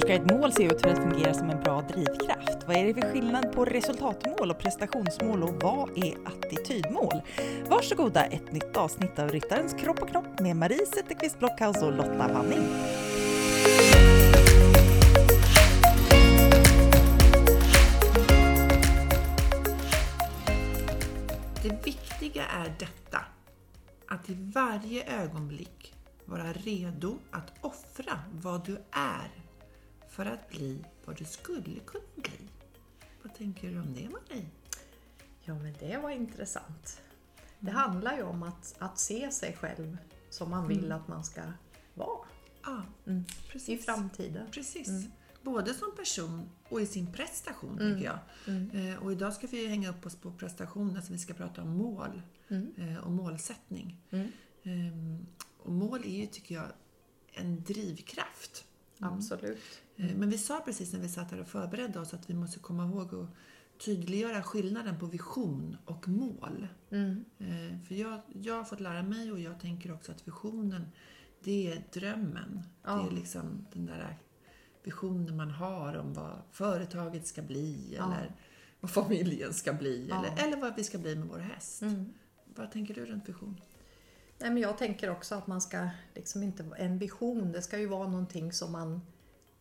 Hur ska ett mål se ut för att fungera som en bra drivkraft? Vad är det för skillnad på resultatmål och prestationsmål och vad är attitydmål? Varsågoda ett nytt avsnitt av Ryttarens kropp och knopp med Marie Zetterqvist Blockhaus och Lotta Wanning. Det viktiga är detta, att i varje ögonblick vara redo att offra vad du är för att bli vad du skulle kunna bli. Vad tänker du om det Marie? Ja, men det var intressant. Det handlar ju om att, att se sig själv som man vill att man ska vara Ja, i precis. framtiden. Precis. Mm. Både som person och i sin prestation, Mm. tycker jag. Mm. Eh, och idag ska vi hänga upp oss på prestationen, så vi ska prata om mål Mm. eh, och målsättning. Mm. Ehm, och mål är ju, tycker jag, en drivkraft. Mm. Absolut. Eh, Men vi sa precis när vi satt här och förberedde oss att vi måste komma ihåg att tydliggöra skillnaden på vision och mål. Mm. Eh, För jag, jag har fått lära mig och jag tänker också att visionen, det är drömmen. Ja. Det är liksom den där visionen man har om vad företaget ska bli Ja. eller vad familjen ska bli Ja. eller, eller vad vi ska bli med vår häst. Mm. Vad tänker du runt vision? Nej, men jag tänker också att man ska liksom inte... En vision, det ska ju vara någonting som man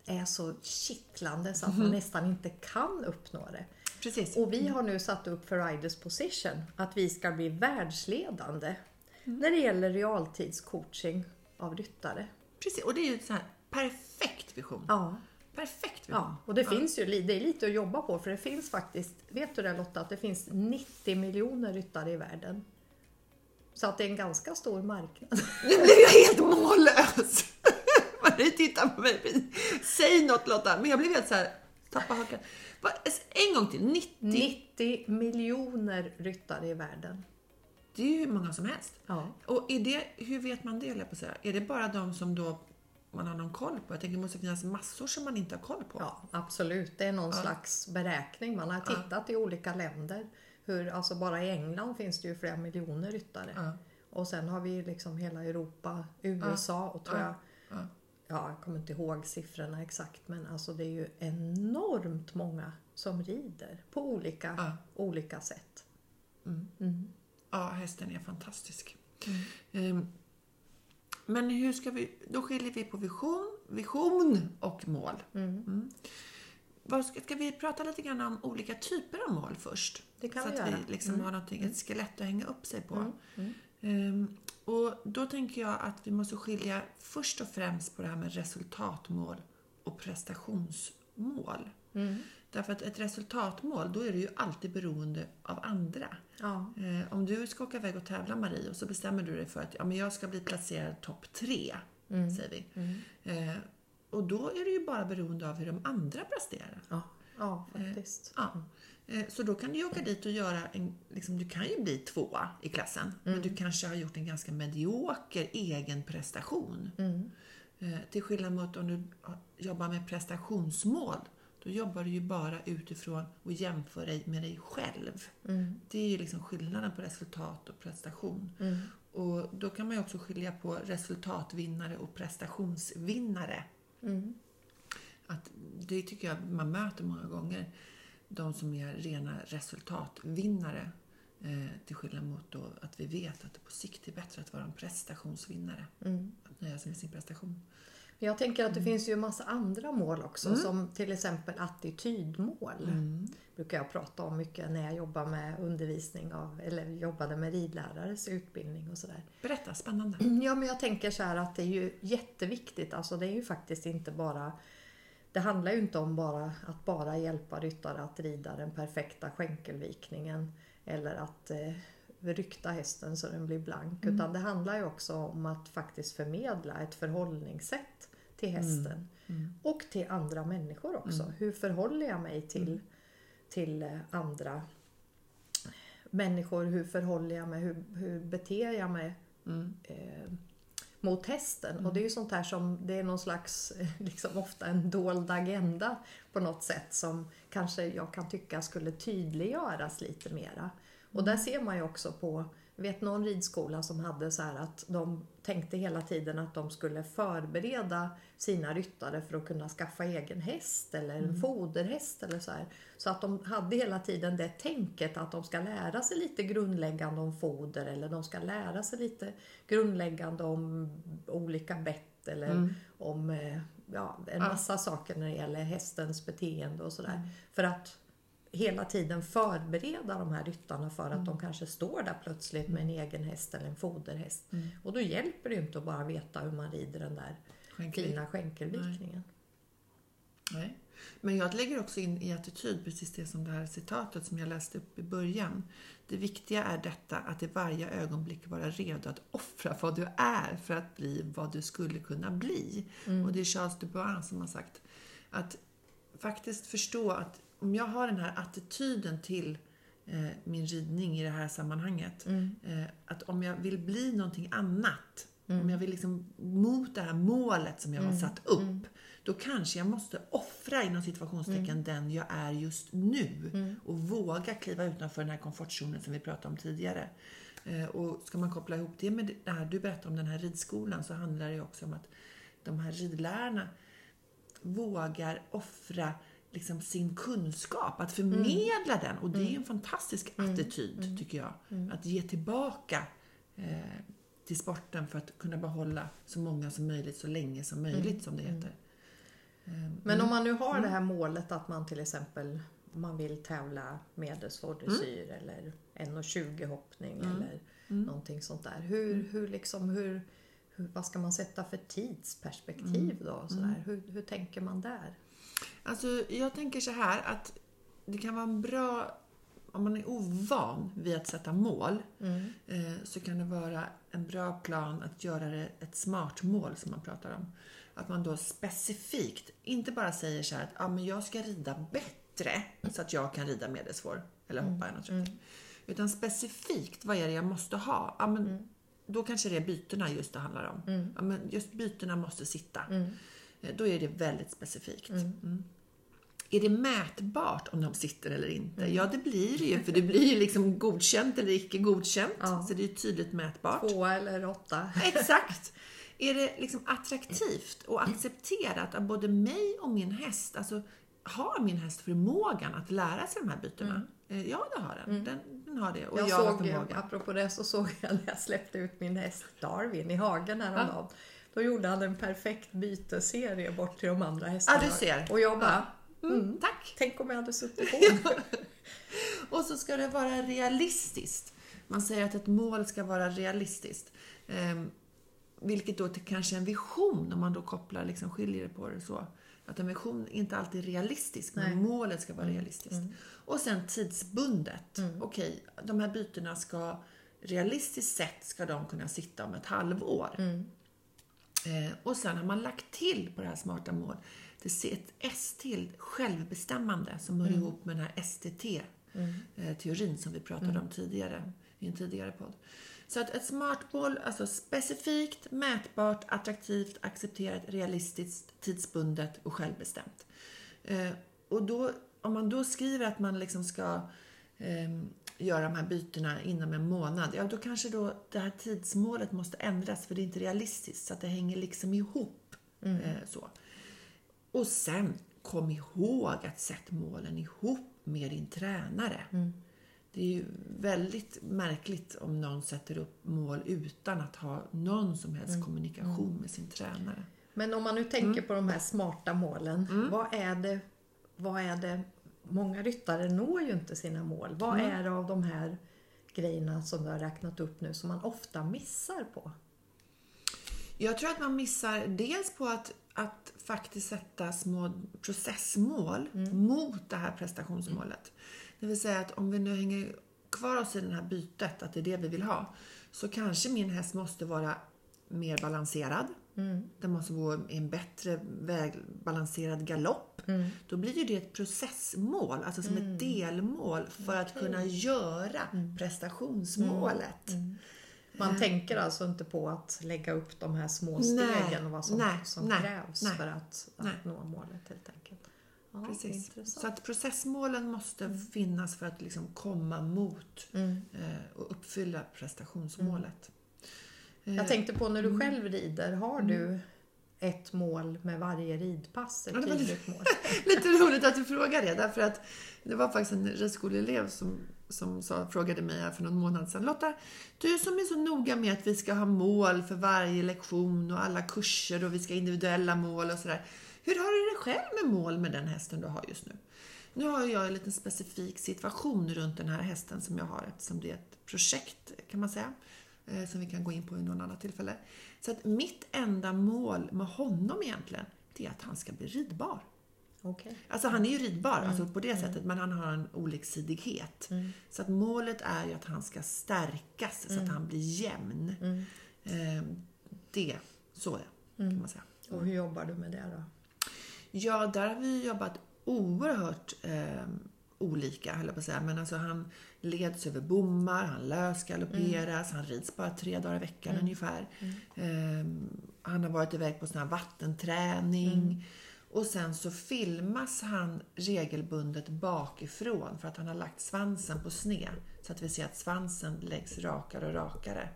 är så kittlande så att man nästan inte kan uppnå det. Precis. Och vi har nu satt upp för Riders Position att vi ska bli världsledande när det gäller realtidscoaching av ryttare. Precis. Och det är ju en sån här perfekt vision. Ja, Perfekt vision. ja. och det finns ju det är lite att jobba på för det finns faktiskt, vet du det Lotta, att det finns 90 miljoner ryttare i världen. Så att det är en ganska stor marknad. Nu blev jag helt mållös! Marie tittar på mig. Säg något Lotta. Men jag blev helt så här, tappa hakan. Va, En gång till. 90. 90 miljoner ryttare i världen. Det är ju hur många som helst. Ja. Och är det, hur vet man det, jag på säga? Är det bara de som då man har någon koll på? Jag tänker det måste finnas massor som man inte har koll på. Ja, absolut. Det är någon Ja. slags beräkning. Man har Ja. tittat i olika länder. Hur, alltså bara i England finns det ju flera miljoner ryttare. Ja. Och sen har vi liksom hela Europa, USA och tror Ja. jag, Ja. ja, jag kommer inte ihåg siffrorna exakt, men alltså det är ju enormt många som rider på olika, Ja. olika sätt. Mm. Mm. ja, hästen är fantastisk. Ehm, Men hur ska vi, då skiljer vi på vision, vision och mål. Mm. Mm. Vad ska, ska vi prata lite grann om olika typer av mål först? Det kan så vi att göra. vi liksom Mm. har någonting, ett skelett att hänga upp sig på. Ehm, och då tänker jag att vi måste skilja först och främst på det här med resultatmål och prestationsmål. Mm. Därför att ett resultatmål, då är det ju alltid beroende av andra. Ja. Eh, om du ska åka iväg och tävla Marie och så bestämmer du dig för att ja, men jag ska bli placerad topp tre, Mm. säger vi. Mm. Eh, och då är det ju bara beroende av hur de andra presterar. Ja. Ja, faktiskt. Ja. Eh, Så då kan du ju åka dit och göra en, liksom, du kan ju bli tvåa i klassen, men du kanske har gjort en ganska medioker egen prestation. Mm. Eh, Till skillnad mot om du jobbar med prestationsmål, då jobbar du ju bara utifrån och jämför dig med dig själv. Mm. Det är ju liksom skillnaden på resultat och prestation. Mm. Och då kan man ju också skilja på resultatvinnare och prestationsvinnare. Mm. Att det tycker jag man möter många gånger. De som är rena resultatvinnare. Eh, till skillnad mot då att vi vet att det på sikt är bättre att vara en prestationsvinnare. Mm. Att nöja sig med sin prestation. Jag tänker att det finns ju en massa andra mål också, Mm. som till exempel attitydmål. brukar jag prata om mycket när jag jobbar med undervisning av, eller jobbade med ridlärares utbildning och sådär. Berätta, spännande. Ja, men jag tänker så här att det är ju jätteviktigt. Alltså det är ju faktiskt inte bara det handlar ju inte om bara att bara hjälpa ryttare att rida den perfekta skänkelvikningen eller att eh, rykta hästen så den blir blank. Utan det handlar ju också om att faktiskt förmedla ett förhållningssätt till hästen. Mm. Och till andra människor också. Hur förhåller jag mig till, till eh, andra människor? Hur förhåller jag mig? Hur, hur beter jag mig Mm. eh, mot hästen? Och det är ju sånt här som, det är någon slags, liksom ofta en dold agenda på något sätt som kanske jag kan tycka skulle tydliggöras lite mera. Och där ser man ju också på vet någon ridskola som hade så här att de tänkte hela tiden att de skulle förbereda sina ryttare för att kunna skaffa egen häst eller en Mm. foderhäst eller så här. Så att de hade hela tiden det tänket att de ska lära sig lite grundläggande om foder eller de ska lära sig lite grundläggande om olika bett eller Mm. om eh, ja, en Ja. massa saker när det gäller hästens beteende och sådär. Mm. För att hela tiden förbereda de här ryttarna för att de kanske står där plötsligt med en egen häst eller en foderhäst. Mm. Och då hjälper det ju inte att bara veta hur man rider den där Skänker fina skänkelvikningen. Nej. Men jag lägger också in i attityd precis det som det här citatet som jag läste upp i början. Det viktiga är detta att i varje ögonblick vara redo att offra vad du är för att bli vad du skulle kunna bli. Mm. Och det är Charles Dubois som har sagt att faktiskt förstå att om jag har den här attityden till eh, min ridning i det här sammanhanget. Mm. Eh, att om jag vill bli någonting annat, Mm. om jag vill liksom mot det här målet som jag har Mm. satt upp, Mm. då kanske jag måste offra inom situationstecken den jag är just nu Mm. och våga kliva utanför den här komfortzonen som vi pratade om tidigare. Eh, och ska man koppla ihop det med det här du berättade om den här ridskolan så handlar det också om att de här ridlärarna vågar offra liksom sin kunskap, att förmedla den. Och det är en fantastisk attityd, tycker jag. Att ge tillbaka eh, till sporten för att kunna behålla så många som möjligt så länge som möjligt, som det heter. Eh, Men om man nu har det här målet att man till exempel man vill tävla medelsvårdressyr eller 1,20 hoppning eller någonting sånt där. Hur, hur liksom, hur, hur, vad ska man sätta för tidsperspektiv då? Sådär? Hur, hur tänker man där? Alltså, jag tänker så här att det kan vara en bra... Om man är ovan vid att sätta mål Mm. eh, så kan det vara en bra plan att göra det ett smart mål som man pratar om. Att man då specifikt inte bara säger så här att ah, men jag ska rida bättre så att jag kan rida medelsvår eller hoppa 1,30. Utan specifikt, vad är det jag måste ha? Ja, men, Då kanske det är bytena just det handlar om. Ja, men just bytena måste sitta. Mm. Eh, Då är det väldigt specifikt. Mm. Är det mätbart om de sitter eller inte? Ja, det blir det ju, för det blir ju liksom godkänt eller icke godkänt. Ja. Så det är tydligt mätbart. Två eller åtta? Exakt! Är det liksom attraktivt och accepterat av både mig och min häst? Alltså, har min häst förmågan att lära sig de här bytena? Eh, Ja, det har den. den. Den har det. Och Jag jag, har såg, förmågan. apropå det så såg jag när jag släppte ut min häst Darwin i hagen häromdagen. Då gjorde han en perfekt byteserie bort till de andra hästarna. Ja, du ser. Och jag bara, Mm, tack! tänk om jag hade suttit på. Och så ska det vara realistiskt. Man säger att ett mål ska vara realistiskt. Ehm, vilket då till kanske en vision, om man då kopplar, liksom skiljer på det så. Att en vision är inte alltid är realistisk, Nej. men målet ska vara realistiskt. Och sen tidsbundet. Okej, de här bytena ska realistiskt sett ska de kunna sitta om ett halvår. Eh, och sen har man lagt till på det här smarta mål, det ser ett S till, självbestämmande, som hör ihop med den här STT-teorin som vi pratade om tidigare, i en tidigare podd. Så att ett smart mål, alltså specifikt, mätbart, attraktivt, accepterat, realistiskt, tidsbundet och självbestämt. Eh, och då, om man då skriver att man liksom ska ehm, göra de här bytena inom en månad, ja då kanske då det här tidsmålet måste ändras för det är inte realistiskt så att det hänger liksom ihop. Eh, så. Och sen, kom ihåg att sätta målen ihop med din tränare. Det är ju väldigt märkligt om någon sätter upp mål utan att ha någon som helst kommunikation med sin tränare. Men om man nu tänker på de här smarta målen. Vad, är det, vad är det? Många ryttare når ju inte sina mål. Vad är det av de här grejerna som du har räknat upp nu som man ofta missar på? Jag tror att man missar dels på att, att faktiskt sätta små processmål mot det här prestationsmålet. Det vill säga att om vi nu hänger kvar oss i det här bytet, att det är det vi vill ha, så kanske min häst måste vara mer balanserad. Den måste gå i en bättre vägbalanserad galopp. Då blir ju det ett processmål, alltså som ett delmål för att kunna göra prestationsmålet. Man tänker alltså inte på att lägga upp de här små stegen och vad som, nej, som nej, krävs nej, för att, att nå målet helt enkelt. Ja, Precis. Så att processmålen måste finnas för att liksom komma mot Mm. eh, och uppfylla prestationsmålet. Eh, Jag tänkte på när du Mm. själv rider, har du ett mål med varje ridpass? Ett Ja, tydligt mål? Lite roligt att du frågar det, därför att det var faktiskt en ridskoleelev som, som sa, frågade mig här för någon månad sedan. Lotta, du som är så noga med att vi ska ha mål för varje lektion och alla kurser och vi ska ha individuella mål och sådär. Hur har du det själv med mål med den hästen du har just nu? Nu har jag en liten specifik situation runt den här hästen som jag har eftersom det är ett projekt kan man säga. Eh, Som vi kan gå in på i någon annan tillfälle. Så att mitt enda mål med honom egentligen, det är att han ska bli ridbar. Okej. Alltså han är ju ridbar alltså på det sättet, men han har en oliksidighet. Så att målet är ju att han ska stärkas så att han blir jämn. Eh, det, så är kan man säga. Och hur jobbar du med det då? Ja, där har vi jobbat oerhört eh, olika, höll jag på att säga. Men alltså han leds över bommar, han lösgalopperas, han rids bara tre dagar i veckan ungefär. Eh, han har varit iväg på sån här vattenträning. Och sen så filmas han regelbundet bakifrån för att han har lagt svansen på sned. Så att vi ser att svansen läggs rakare och rakare.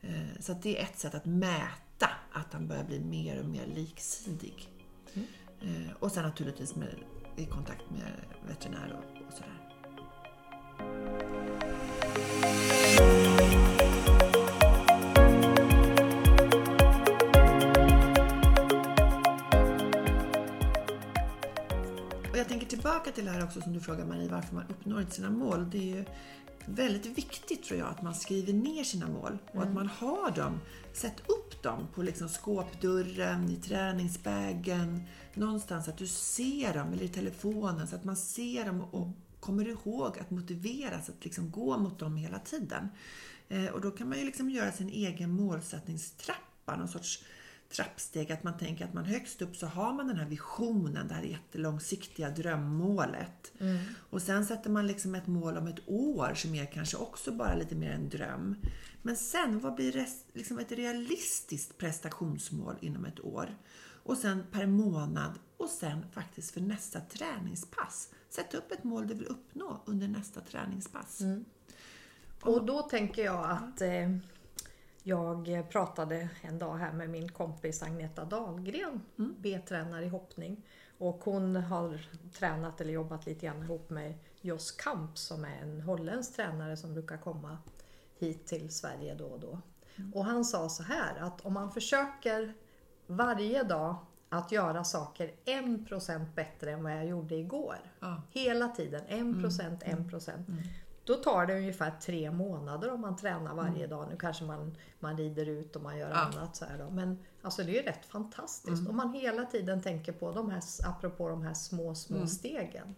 Eh, Så att det är ett sätt att mäta att han börjar bli mer och mer liksidig. Eh, Och sen naturligtvis med, i kontakt med veterinär och, och sådär. Och jag tänker tillbaka till det här också som du frågar Marie, varför man uppnår inte sina mål. Det är ju väldigt viktigt tror jag att man skriver ner sina mål och att man har dem. Sätt upp dem på liksom skåpdörren, i träningsbagen, någonstans att du ser dem, eller i telefonen, så att man ser dem och kommer ihåg att motiveras att liksom gå mot dem hela tiden. Eh, och då kan man ju liksom göra sin egen målsättningstrappa, någon sorts trappsteg, att man tänker att man högst upp så har man den här visionen, det här jättelångsiktiga drömmålet. Och sen sätter man liksom ett mål om ett år som är kanske också bara lite mer en dröm. Men sen, vad blir liksom ett realistiskt prestationsmål inom ett år? Och sen per månad och sen faktiskt för nästa träningspass. Sätt upp ett mål du vill uppnå under nästa träningspass. Och då tänker jag att eh, jag pratade en dag här med min kompis Agneta Dahlgren, B-tränare i hoppning. Och hon har tränat eller jobbat lite grann ihop med Jos Kamp som är en holländsk tränare som brukar komma hit till Sverige då och då. Och han sa så här att om man försöker varje dag att göra saker 1% bättre än vad jag gjorde igår. Ja. Hela tiden 1%, 1%. Då tar det ungefär tre månader om man tränar varje dag. Nu kanske man, man rider ut och man gör Ja. annat. Så här då. Men alltså det är ju rätt fantastiskt. Om man hela tiden tänker på de här, apropå de här små, små stegen.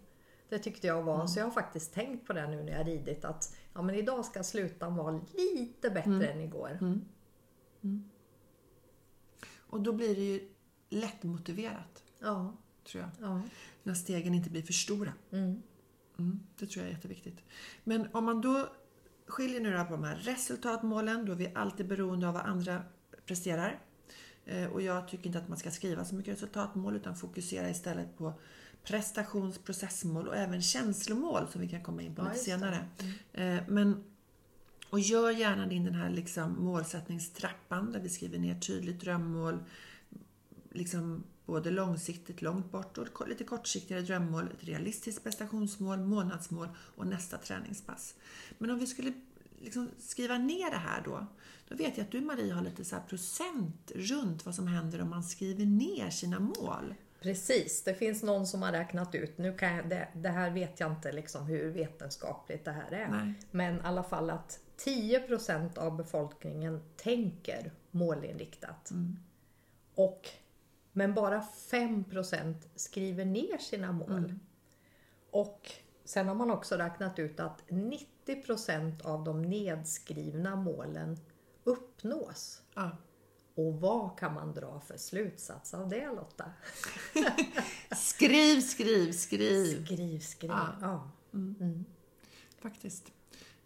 Det tyckte jag var, så jag har faktiskt tänkt på det nu när jag ridit att ja, men idag ska slutan vara lite bättre än igår. Och då blir det ju lättmotiverat, Ja, tror jag. ja. När stegen inte blir för stora. Mm. Mm, det tror jag är jätteviktigt. Men om man då skiljer nu på de här resultatmålen, då är vi alltid beroende av vad andra presterar. Eh, Och jag tycker inte att man ska skriva så mycket resultatmål utan fokusera istället på prestationsprocessmål och även känslomål som vi kan komma in på Ja, lite senare. Eh, Men, och gör gärna din den här liksom målsättningstrappan där vi skriver ner tydligt drömmål, liksom både långsiktigt, långt bort och lite kortsiktigare drömmål, ett realistiskt prestationsmål, månadsmål och nästa träningspass. Men om vi skulle liksom skriva ner det här då, då vet jag att du Marie har lite så procent runt vad som händer om man skriver ner sina mål. Precis, det finns någon som har räknat ut, nu kan jag, det, det här vet jag inte liksom hur vetenskapligt det här är. Nej. Men i alla fall att 10% av befolkningen tänker målinriktat. Och, men bara 5% skriver ner sina mål. Och sen har man också räknat ut att 90% av de nedskrivna målen uppnås. Ja. Och vad kan man dra för slutsats av det Lotta? Skriv, skriv, skriv! Skriv, skriv. Ja. Ja. Faktiskt.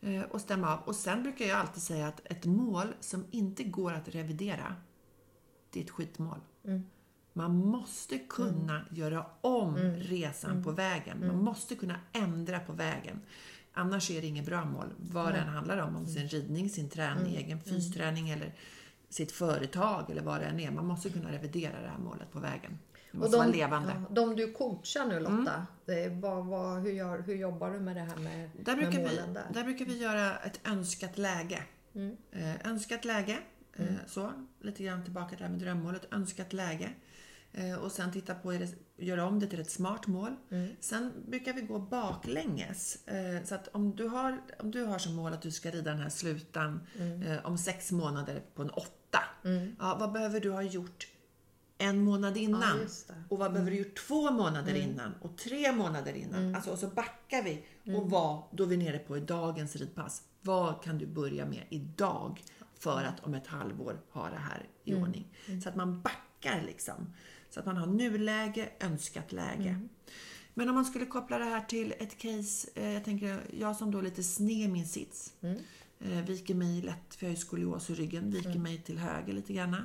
Eh, Och stämma av. Och sen brukar jag alltid säga att ett mål som inte går att revidera, det är ett skitmål. Man måste kunna Mm. göra om resan på vägen. Man måste kunna ändra på vägen. Annars är det inget bra mål. Vad det än handlar om. Om sin ridning, sin träning, Mm. egen fysträning eller sitt företag eller vad det än är. Man måste kunna revidera det här målet på vägen. Det måste vara levande. ja, de du coachar nu Lotta, det är, vad, vad, hur, gör, hur jobbar du med det här med, Där brukar, med vi, målen där? där brukar vi göra ett önskat läge. Mm. Eh, önskat läge, eh, så. Lite grann tillbaka till det här med drömmålet. Önskat läge. Eh, och sen titta på, det, göra om det till ett smart mål. Mm. Sen brukar vi gå baklänges. Eh, så att om du, har, om du har som mål att du ska rida den här slutan eh, om sex månader på en åtta. Mm. Ja, vad behöver du ha gjort en månad innan? Ja. Och vad behöver du gjort två månader innan? Och tre månader innan? Alltså, och så backar vi. Och vad, då är vi nere på i dagens ridpass. Vad kan du börja med idag för att om ett halvår ha det här i ordning? Så att man backar liksom. Så att man har nuläge, önskat läge. Men om man skulle koppla det här till ett case, eh, jag tänker jag som då lite sned min sits. Eh, viker mig lätt, för jag har ju skolios i ryggen, viker mig till höger lite grann.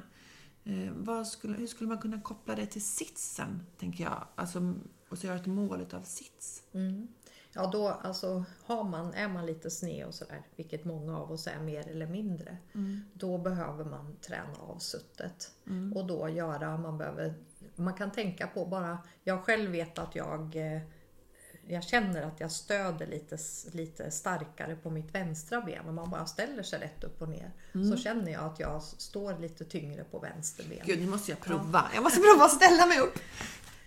Eh, skulle, hur skulle man kunna koppla det till sitsen, tänker jag? Alltså, och så göra ett mål av sits. Mm. Ja, då alltså, har man, är man lite sned och sådär, vilket många av oss är mer eller mindre, då behöver man träna av suttet. Och då göra, man behöver, man kan tänka på bara, jag själv vet att jag eh, jag känner att jag stöder lite, lite starkare på mitt vänstra ben. Om man bara ställer sig rätt upp och ner så känner jag att jag står lite tyngre på vänster ben. Gud, nu måste jag prova. Jag måste prova att ställa mig upp.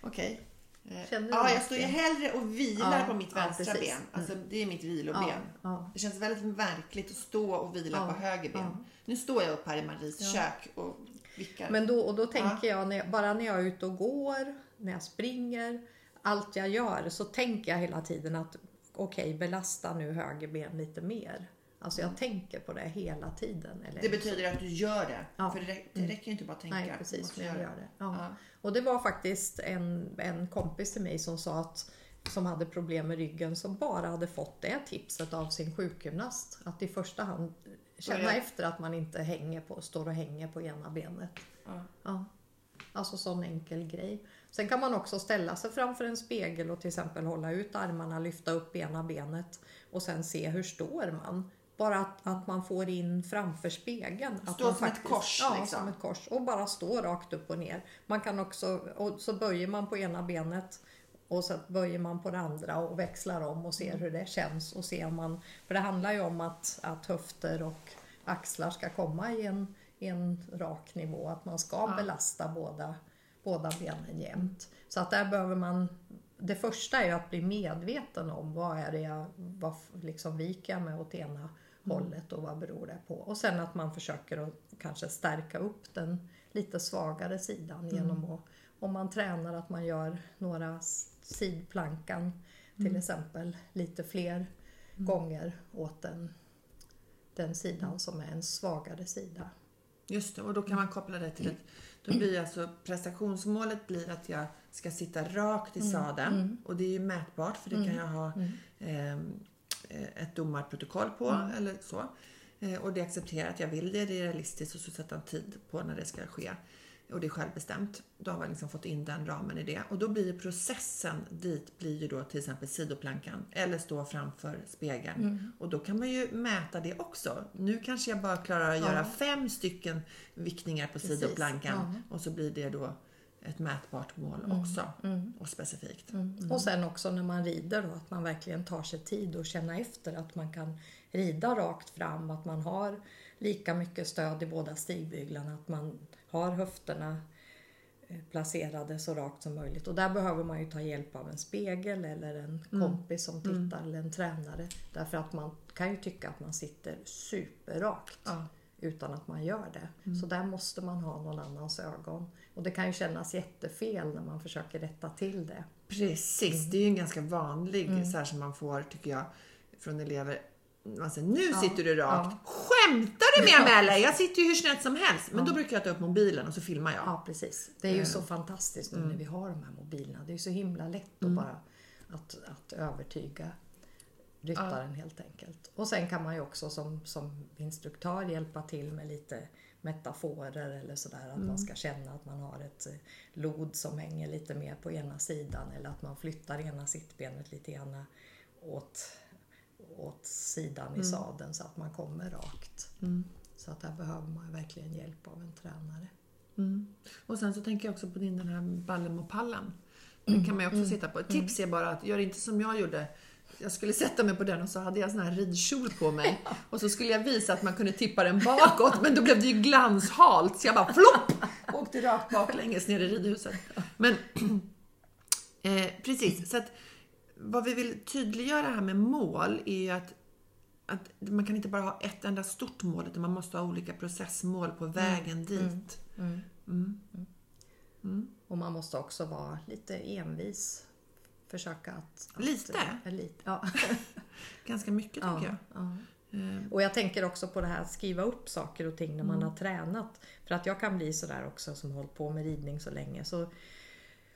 Okej. Eh, Känner du Ja, jag står ju hellre och vilar Ja, på mitt ja, vänstra precis. ben. Alltså, det är mitt viloben. Ja, ja. Det känns väldigt verkligt att stå och vila Ja, på höger ben. ja. Nu står jag upp här i Maries kök och vickar. Men då, och då tänker jag, när jag, bara när jag är ute och går, när jag springer, allt jag gör så tänker jag hela tiden att okej, belasta nu höger ben lite mer. Alltså jag tänker på det hela tiden. Eller det betyder att du gör det. Ja. För det, rä- det räcker ju inte bara att tänka. Nej, precis. Men jag gör det. Ja. Ja. Och det var faktiskt en, en kompis till mig som sa att som hade problem med ryggen som bara hade fått det tipset av sin sjukgymnast. Att i första hand känna efter att man inte hänger på, står och hänger på ena benet. Ja. Ja. Alltså sån enkel grej. Sen kan man också ställa sig framför en spegel och till exempel hålla ut armarna, lyfta upp ena benet och sen se hur står man. Bara att, att man får in framför spegeln. Att Stå man som ett kors, Ja, liksom. som ett kors. Och bara stå rakt upp och ner. Man kan också, och så böjer man på ena benet och så böjer man på det andra och växlar om och Mm. ser hur det känns. Och ser om man, för det handlar ju om att, att höfter och axlar ska komma i en, i en rak nivå. Att man ska Ja. belasta båda, båda benen jämt. Så att där behöver man det första är ju att bli medveten om vad är det jag, vad liksom viker jag mig åt ena hållet och vad beror det på. Och sen att man försöker att kanske stärka upp den lite svagare sidan genom att, om man tränar att man gör några sidplankan till exempel lite fler gånger åt den, den sidan som är en svagare sida. Just det, och då kan man koppla det till ett... Då blir alltså prestationsmålet blir att jag ska sitta rakt i sadeln. Och det är ju mätbart för det kan jag ha ehm, eh, ett domarprotokoll på eller så. Eh, och det är accepterat, jag vill det, det är realistiskt och så sätta en tid på när det ska ske. Och det är självbestämt. Då har man liksom fått in den ramen i det. Och då blir processen dit blir ju då till exempel sidoplankan eller stå framför spegeln. Och då kan man ju mäta det också. Nu kanske jag bara klarar att göra fem stycken vickningar på Precis, sidoplankan och så blir det då ett mätbart mål också och specifikt. Och sen också när man rider då, att man verkligen tar sig tid och känna efter att man kan rida rakt fram, att man har lika mycket stöd i båda stigbyglarna, att man har höfterna eh, placerade så rakt som möjligt. Och där behöver man ju ta hjälp av en spegel eller en kompis som tittar eller en tränare. Därför att man kan ju tycka att man sitter superrakt Ja. utan att man gör det. Så där måste man ha någon annans ögon. Och det kan ju kännas jättefel när man försöker rätta till det. Precis, det är ju en ganska vanlig så här som man får, tycker jag, från elever. Man säger, nu sitter du rakt. Skämtar du med mig eller? Jag sitter ju hur snett som helst. Men då brukar jag ta upp mobilen och så filmar jag. Ja, precis. Det är ju så fantastiskt nu när vi har de här mobilerna. Det är ju så himla lätt att bara att, att övertyga ryttaren helt enkelt. Och sen kan man ju också som, som instruktör hjälpa till med lite metaforer eller sådär. Att Mm. man ska känna att man har ett eh, lod som hänger lite mer på ena sidan eller att man flyttar ena sittbenet lite grann åt, åt sidan Mm. i sadeln så att man kommer rakt. Så att där behöver man verkligen hjälp av en tränare. Mm. Och sen så tänker jag också på din den här Ballemopallen. Den kan man ju också sitta på. Ett tips är bara att gör inte som jag gjorde. Jag skulle sätta mig på den och så hade jag sån här ridkjol på mig. Och så skulle jag visa att man kunde tippa den bakåt, men då blev det ju glanshalt. Så jag bara flopp! Åkte rakt baklänges ner i ridhuset. Men eh, precis, så att vad vi vill tydliggöra här med mål är ju att att man kan inte bara ha ett enda stort mål utan man måste ha olika processmål på vägen dit. Och man måste också vara lite envis. Försöka att... att Lite? eh, lite ja. Ganska mycket ja, tycker jag. ja. Eh, Och jag tänker också på det här att skriva upp saker och ting när man har tränat. För att jag kan bli sådär också som har hållit på med ridning så länge. Så,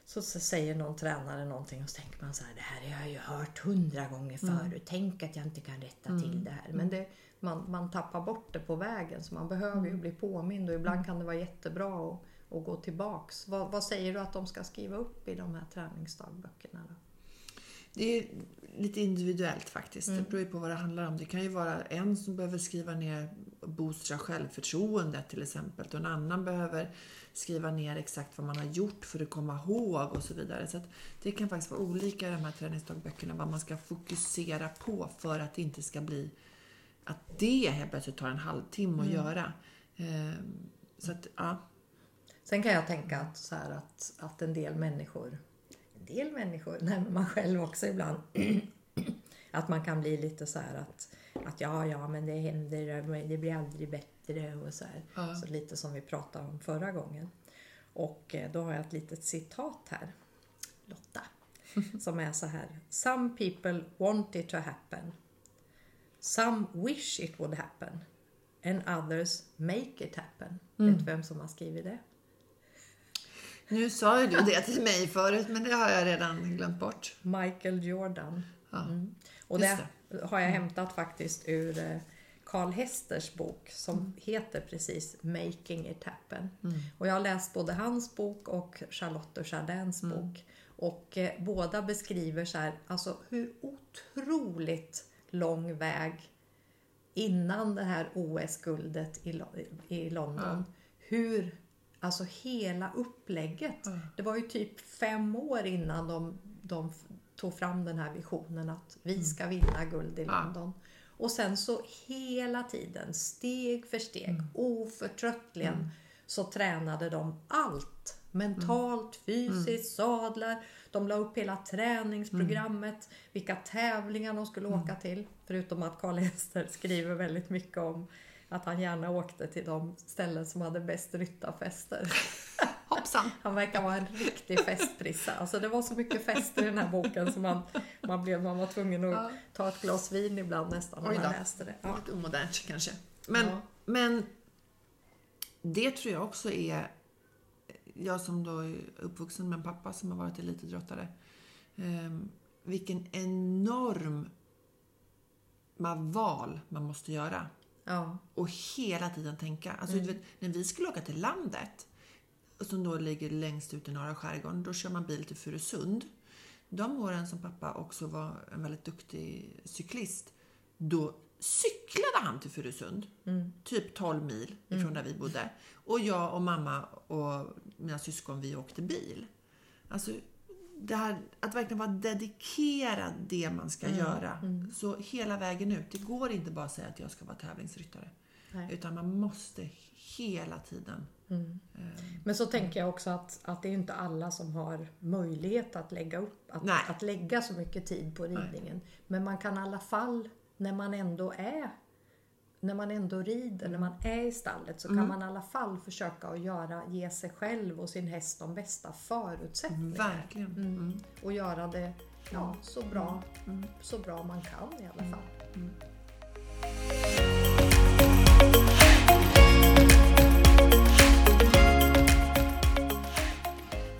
så säger någon tränare någonting och så tänker man så här, det här har jag ju hört hundra gånger förut. Tänk att jag inte kan rätta till det här. Men det, man, man tappar bort det på vägen så man behöver ju bli påmind och ibland kan det vara jättebra att, att gå tillbaks. Vad, vad säger du att de ska skriva upp i de här träningsdagböckerna? Då? Det är lite individuellt faktiskt. Det beror ju på vad det handlar om. Det kan ju vara en som behöver skriva ner boostra självförtroendet till exempel. Och en annan behöver skriva ner exakt vad man har gjort för att komma ihåg och så vidare. Så det kan faktiskt vara olika i de här träningsdagböckerna vad man ska fokusera på för att det inte ska bli att det helt plötsligt tar en halvtimme att göra. Ehm, Så att, ja. Sen kan jag tänka att, så här att, att en del människor, en del människor, nej men man själv också ibland, att man kan bli lite så här att, att ja, ja, men det händer, det blir aldrig bättre och så här. Ja. Så lite som vi pratade om förra gången. Och eh, då har jag ett litet citat här, Lotta, som är så här. Some people want it to happen. Some wish it would happen. And others make it happen. Vet du vem som har skrivit det? Nu sa ju du det till mig förut men det har jag redan glömt bort. Michael Jordan. Ja. Mm. Och Just det, har jag hämtat faktiskt ur eh, Karl Hesters bok som Mm. heter precis Making it happen. Och jag har läst både hans bok och Charlotte Chardins Mm. bok. Och eh, båda beskriver så här, alltså hur otroligt lång väg innan det här OS-guldet i, Lo- i London. Hur, alltså hela upplägget. Ja. Det var ju typ fem år innan de, de tog fram den här visionen att vi ska vinna guld i Mm. London. Och sen så hela tiden, steg för steg, Mm. oförtröttligen, så tränade de allt. Mentalt, Mm. fysiskt, sadlar. De la upp hela träningsprogrammet, vilka tävlingar de skulle Mm. åka till. Förutom att Karl Ester skriver väldigt mycket om att han gärna åkte till de ställen som hade bäst ryttarfester. Hoppsan! Han verkar vara en riktig festprissa. Alltså det var så mycket fester i den här boken så man, man, blev, man var tvungen att Ja. ta ett glas vin ibland nästan när man läste det. Ja. Lite omodernt kanske. Men, Ja. men det tror jag också är... Jag som då är uppvuxen med en pappa som har varit elitidrottare. Eh, vilken enorm val man måste göra. Ja. Och hela tiden tänka. Alltså, du vet, när vi skulle åka till landet, som då ligger längst ut i norra skärgården, då kör man bil till Furusund. De åren som pappa också var en väldigt duktig cyklist, då cyklade han till Furusund. Typ 12 mil ifrån där vi bodde. Och jag och mamma och mina syskon, vi åkte bil. Alltså, det här, att verkligen vara dedikerad det man ska göra. Så hela vägen ut. Det går inte bara att säga att jag ska vara tävlingsryttare. Nej. Utan man måste hela tiden. eh, Men så tänker jag också att, att det är inte alla som har möjlighet att lägga upp, att, att lägga så mycket tid på ridningen. Men man kan i alla fall, när man ändå är när man ändå rider, när man är i stallet så kan man i alla fall försöka att göra, ge sig själv och sin häst de bästa förutsättningarna. Verkligen. Mm. Och göra det ja, så, bra, så bra man kan i alla fall.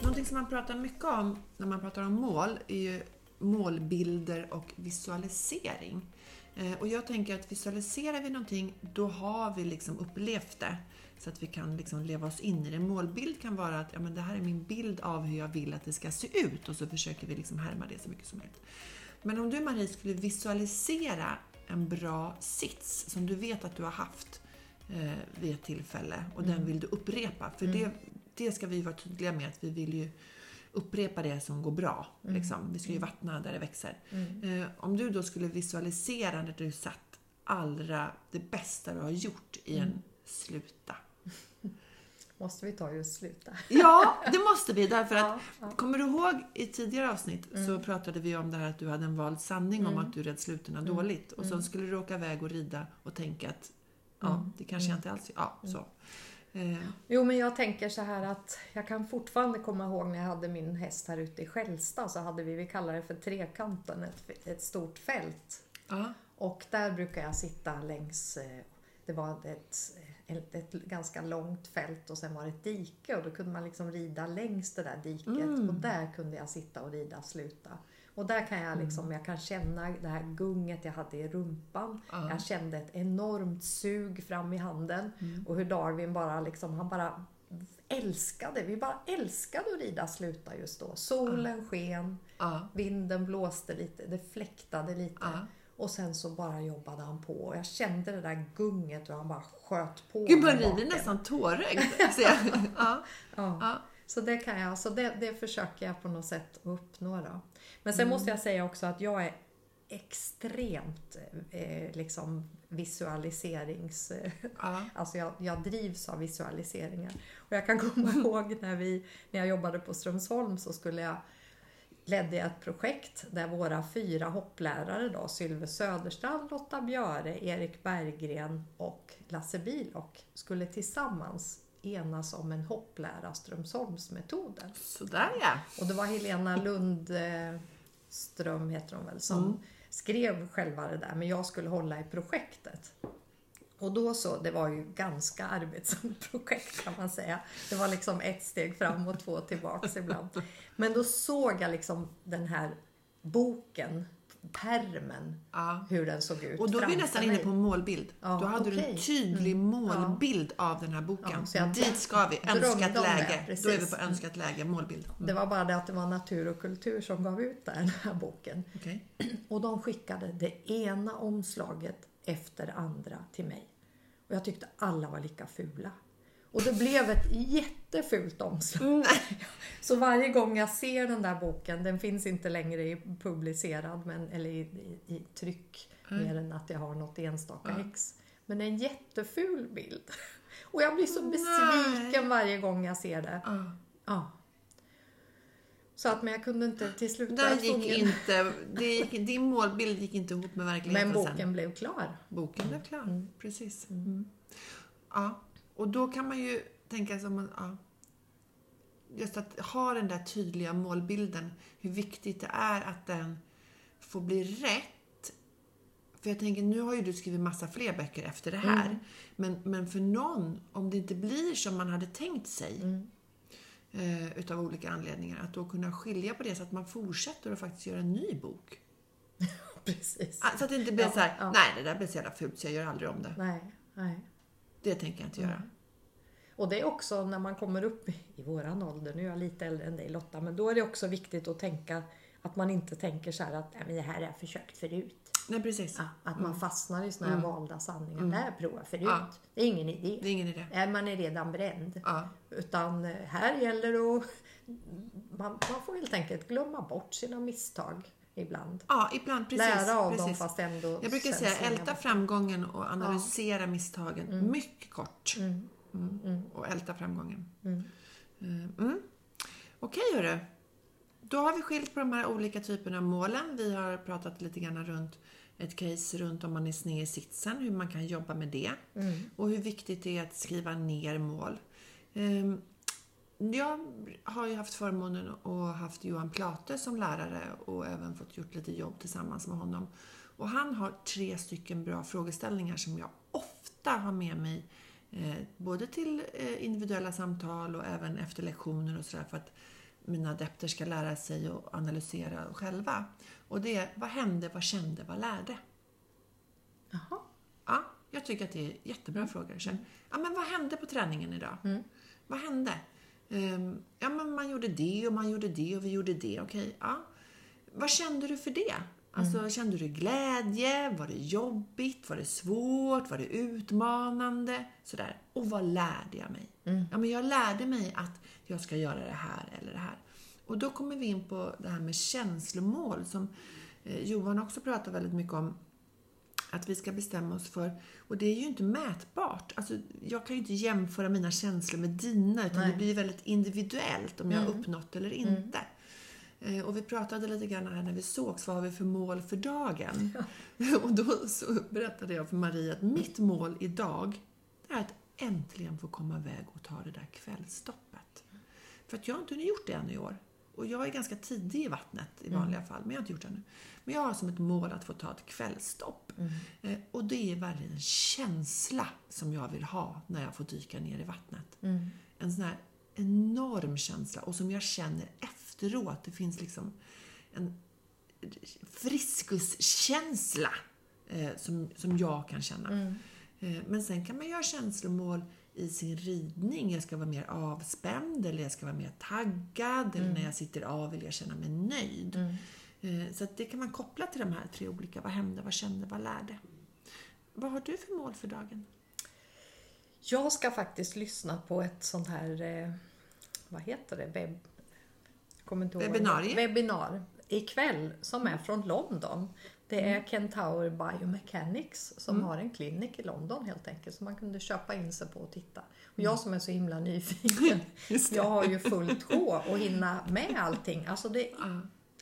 Någonting som man pratar mycket om när man pratar om mål är ju målbilder och visualisering. Eh, Och jag tänker att visualiserar vi någonting, då har vi liksom upplevt det. Så att vi kan liksom leva oss in i det. En målbild kan vara att ja, men det här är min bild av hur jag vill att det ska se ut och så försöker vi liksom härma det så mycket som möjligt. Men om du Marie skulle visualisera en bra sits som du vet att du har haft eh, vid ett tillfälle och den vill du upprepa. För det, det ska vi vara tydliga med att vi vill ju upprepa det som går bra. Liksom. Vi ska ju vattna där det växer. Eh, om du då skulle visualisera när du satt allra det bästa du har gjort i en sluta. Måste vi ta just sluta? Ja, det måste vi därför att Ja, ja. Kommer du ihåg i tidigare avsnitt så pratade vi om det här att du hade en vald sanning om att du red slutena dåligt och så skulle du åka iväg och rida och tänka att ja, det kanske jag inte alls Ja, så. Eh, Jo, men jag tänker så här att jag kan fortfarande komma ihåg när jag hade min häst här ute i Skälsta så hade vi, vi kallar det för Trekanten, ett, ett stort fält. ja, Och där brukar jag sitta längs, eh, det var ett, ett, ett ganska långt fält och sen var det ett dike och då kunde man liksom rida längs det där diket Mm. och där kunde jag sitta och rida sluta. Och där kan jag Mm. liksom, jag kan känna det här gunget jag hade i rumpan. Ja. Jag kände ett enormt sug fram i handen Mm. och hur Darwin bara liksom, han bara älskade, vi bara älskade att rida sluta just då. Solen sken, ja, vinden blåste lite, det fläktade lite. ja. Och sen så bara jobbade han på och jag kände det där gunget och han bara sköt på. Gud, blir baken. nästan tårögd. Ja, Ja. ja. Så det kan jag, så det, det försöker jag på något sätt uppnå då. Men sen Mm. måste jag säga också att jag är extremt eh, liksom visualiserings... Ja. Alltså jag, jag drivs av visualiseringar. Och jag kan komma ihåg när, vi, när jag jobbade på Strömsholm så skulle jag ledde jag ett projekt där våra fyra hopplärare då, Sylve Söderstrand, Lotta Björe, Erik Berggren och Lasse Bilock skulle tillsammans enas om en hopplära Strömsholmsmetoden. Sådär ja. Och det var Helena Lundström, heter hon väl, som Mm. skrev själva det där. Men jag skulle hålla i projektet. Och då så, det var ju ganska arbetsamt projekt kan man säga. Det var liksom ett steg fram och två tillbaks ibland. Men då såg jag liksom den här boken, permen, ja. hur den såg ut Och då är vi nästan inne mig. på en målbild. Ja, då hade du en tydlig Mm. målbild av den här boken. Ja, Dit ska vi. Önskat läge. Då är vi på önskat läge, målbild. Det var bara det att det var natur och kultur som gav ut den här boken. Okej. Och de skickade det ena omslaget efter det andra till mig. Och jag tyckte alla var lika fula. Och det blev ett jättefult omslag. Nej. Så varje gång jag ser den där boken, den finns inte längre i publicerad men, eller i, i, i tryck, mer än att jag har något enstaka Ja. ex. Men en jätteful bild. Och jag blir så besviken varje gång jag ser det. Ja. Ja. Så att, men jag kunde inte till slut Där gick inte, det gick, din målbild gick inte ihop med verkligheten Men boken sen. blev klar. Boken blev klar. Precis. Mm. Ja. Och då kan man ju tänka som en, ja, just att ha den där tydliga målbilden. Hur viktigt det är att den får bli rätt. För jag tänker, nu har ju du skrivit massa fler böcker efter det här. Men, men för någon, om det inte blir som man hade tänkt sig Mm. eh, utav olika anledningar, att då kunna skilja på det så att man fortsätter och faktiskt göra en ny bok. Precis. Ah, Så att det inte blir Ja, så här, ja. nej det där blir så jävla fult så jag gör aldrig om det. Nej, nej. Det tänker jag inte göra. Och det är också när man kommer upp i, våran ålder, nu är jag lite äldre än dig Lotta, men då är det också viktigt att tänka att man inte tänker så här att "Nej, men det här har jag försökt förut. Nej precis. Ja, att man fastnar i såna här valda sanningar. Det här har jag förut. Ja. Det är ingen idé. Det är ingen idé. Man är redan bränd. Ja. Utan eh, här gäller det att man, man får helt enkelt glömma bort sina misstag ibland. ja, ibland precis. Lära av precis. dem fast ändå Jag brukar säga älta framgången och analysera misstagen mycket kort. Mm. Mm. Och älta framgången. Mm. Eh, Mm. Okej hörru. Då har vi skilt på de här olika typerna av målen. Vi har pratat lite grann runt ett case runt om man är sned i sitsen, hur man kan jobba med det. Mm. Och hur viktigt det är att skriva ner mål. Ehm, Jag har ju haft förmånen att ha haft Johan Plate som lärare och även fått gjort lite jobb tillsammans med honom. Och han har tre stycken bra frågeställningar som jag ofta har med mig eh, både till eh, individuella samtal och även efter lektioner och sådär för att mina adepter ska lära sig att analysera själva. Och det är, vad hände, vad kände, vad lärde? Jaha. Ja, Jag tycker att det är jättebra frågor. Sen, ja, men vad hände på träningen idag? Vad hände? Ehm, ja, men man gjorde det och man gjorde det och vi gjorde det. Okej, ja. Vad kände du för det? Alltså, Kände du glädje? Var det jobbigt? Var det svårt? Var det utmanande? Sådär. Och vad lärde jag mig? Ja, men jag lärde mig att jag ska göra det här eller det här. Och då kommer vi in på det här med känslomål som eh, Johan också pratar väldigt mycket om att vi ska bestämma oss för, och det är ju inte mätbart. Alltså, jag kan ju inte jämföra mina känslor med dina, utan Nej. det blir väldigt individuellt om jag har uppnått eller inte. Eh, Och vi pratade lite grann här när vi sågs, vad har vi för mål för dagen? och då så berättade jag för Maria att mitt mål idag är att äntligen få komma iväg och ta det där kvällstoppet. För att jag har inte gjort det ännu i år. Och jag är ganska tidig i vattnet i vanliga fall, men jag har inte gjort det ännu. Men jag har som ett mål att få ta ett kvällstopp. Eh, och det är verkligen en känsla som jag vill ha när jag får dyka ner i vattnet. En sån här enorm känsla och som jag känner efteråt. Det finns liksom en friskuskänsla eh, som, som jag kan känna. Eh, men sen kan man göra känslomål i sin ridning. Jag ska vara mer avspänd eller jag ska vara mer taggad eller när jag sitter av vill jag känna mig nöjd. Eh, så det kan man koppla till de här tre olika. Vad hände, vad kände, vad lärde? Vad har du för mål för dagen? Jag ska faktiskt lyssna på ett sånt här, eh, vad heter det, ihåg. Webbinarie? Webbinar ikväll som är från London. Det är Kentaur Biomechanics som har en klinik i London helt enkelt. Så man kunde köpa in sig på och titta. Och jag som är så himla nyfiken. Jag har ju fullt sjå att hinna med allting. Alltså det,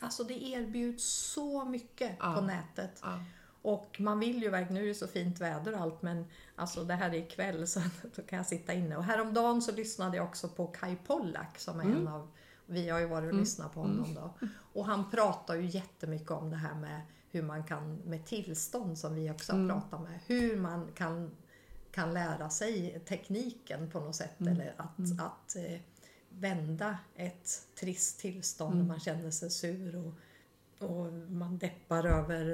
alltså det erbjuds så mycket Ja. på nätet. Ja. Och man vill ju verkligen, nu är det så fint väder och allt men alltså det här är ikväll så då kan jag sitta inne. Och häromdagen så lyssnade jag också på Kai Pollak som är en av, vi har ju varit och lyssnat på honom då. Och han pratar ju jättemycket om det här med hur man kan med tillstånd som vi också har pratat med, hur man kan, kan lära sig tekniken på något sätt eller att, att eh, vända ett trist tillstånd när man känner sig sur och och man deppar över...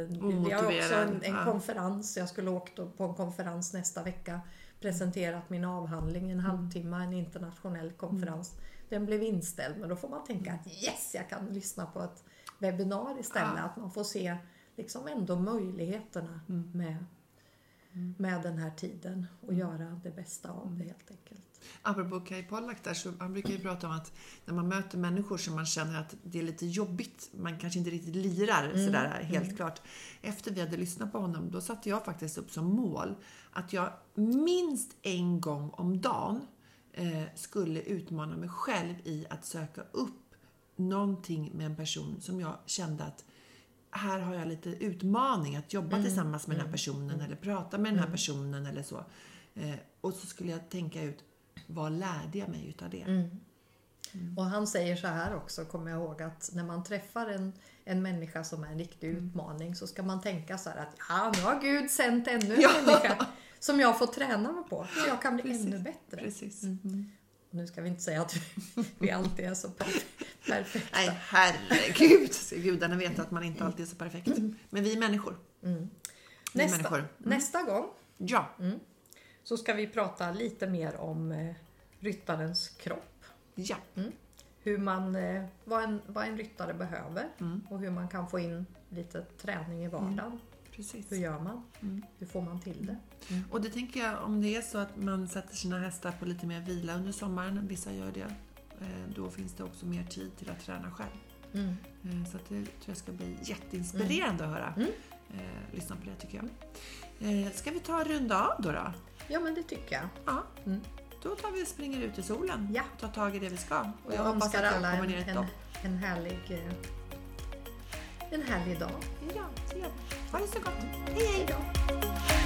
Vi har också en, en ja. konferens, jag skulle åkt på en konferens nästa vecka. Presenterat min avhandling en halvtimme, en internationell konferens. Den blev inställd men då får man tänka att yes, jag kan lyssna på ett webbinar istället. Ja. Att man får se liksom ändå möjligheterna med, med den här tiden och göra det bästa av det helt enkelt. Apropå Kai Pollak där, så han brukar ju prata om att när man möter människor som man känner att det är lite jobbigt, man kanske inte riktigt lirar sådär helt klart. Efter vi hade lyssnat på honom, då satte jag faktiskt upp som mål att jag minst en gång om dagen eh, skulle utmana mig själv i att söka upp någonting med en person som jag kände att här har jag lite utmaning att jobba tillsammans med den här personen eller prata med den här personen eller så. Eh, och så skulle jag tänka ut, vad lärde jag mig utav det? Och han säger så här också, kommer jag ihåg, att när man träffar en, en människa som är en riktig utmaning så ska man tänka så här att ja, nu har Gud sänt ännu en Ja. människa som jag får träna mig på. Så jag kan bli Precis. ännu bättre. Precis. Och Nu ska vi inte säga att vi, vi alltid är så perf- perfekta. Nej, herregud! Gudarna vet att man inte alltid är så perfekt. Men vi är människor. Vi är Nästa, människor. nästa gång Ja, så ska vi prata lite mer om eh, ryttarens kropp. ja. Hur man, eh, vad, en, vad en ryttare behöver och hur man kan få in lite träning i vardagen. Precis. Hur gör man? Hur får man till det? Och det tänker jag, om det är så att man sätter sina hästar på lite mer vila under sommaren, vissa gör det, eh, då finns det också mer tid till att träna själv. Mm. Så det tror jag ska bli jätteinspirerande att höra. Lyssna på det tycker jag. Ska vi ta och runda av då? då? Ja, men det tycker jag. Ja. Mm. Då tar vi och springer ut i solen. Ja. Tar tag i det vi ska. Och jag, önskar att jag alla kommer en, ner en, dopp. en, härlig, eh, en härlig dag. Ja, det gör. Ha det så gott. Hej hej! Hej!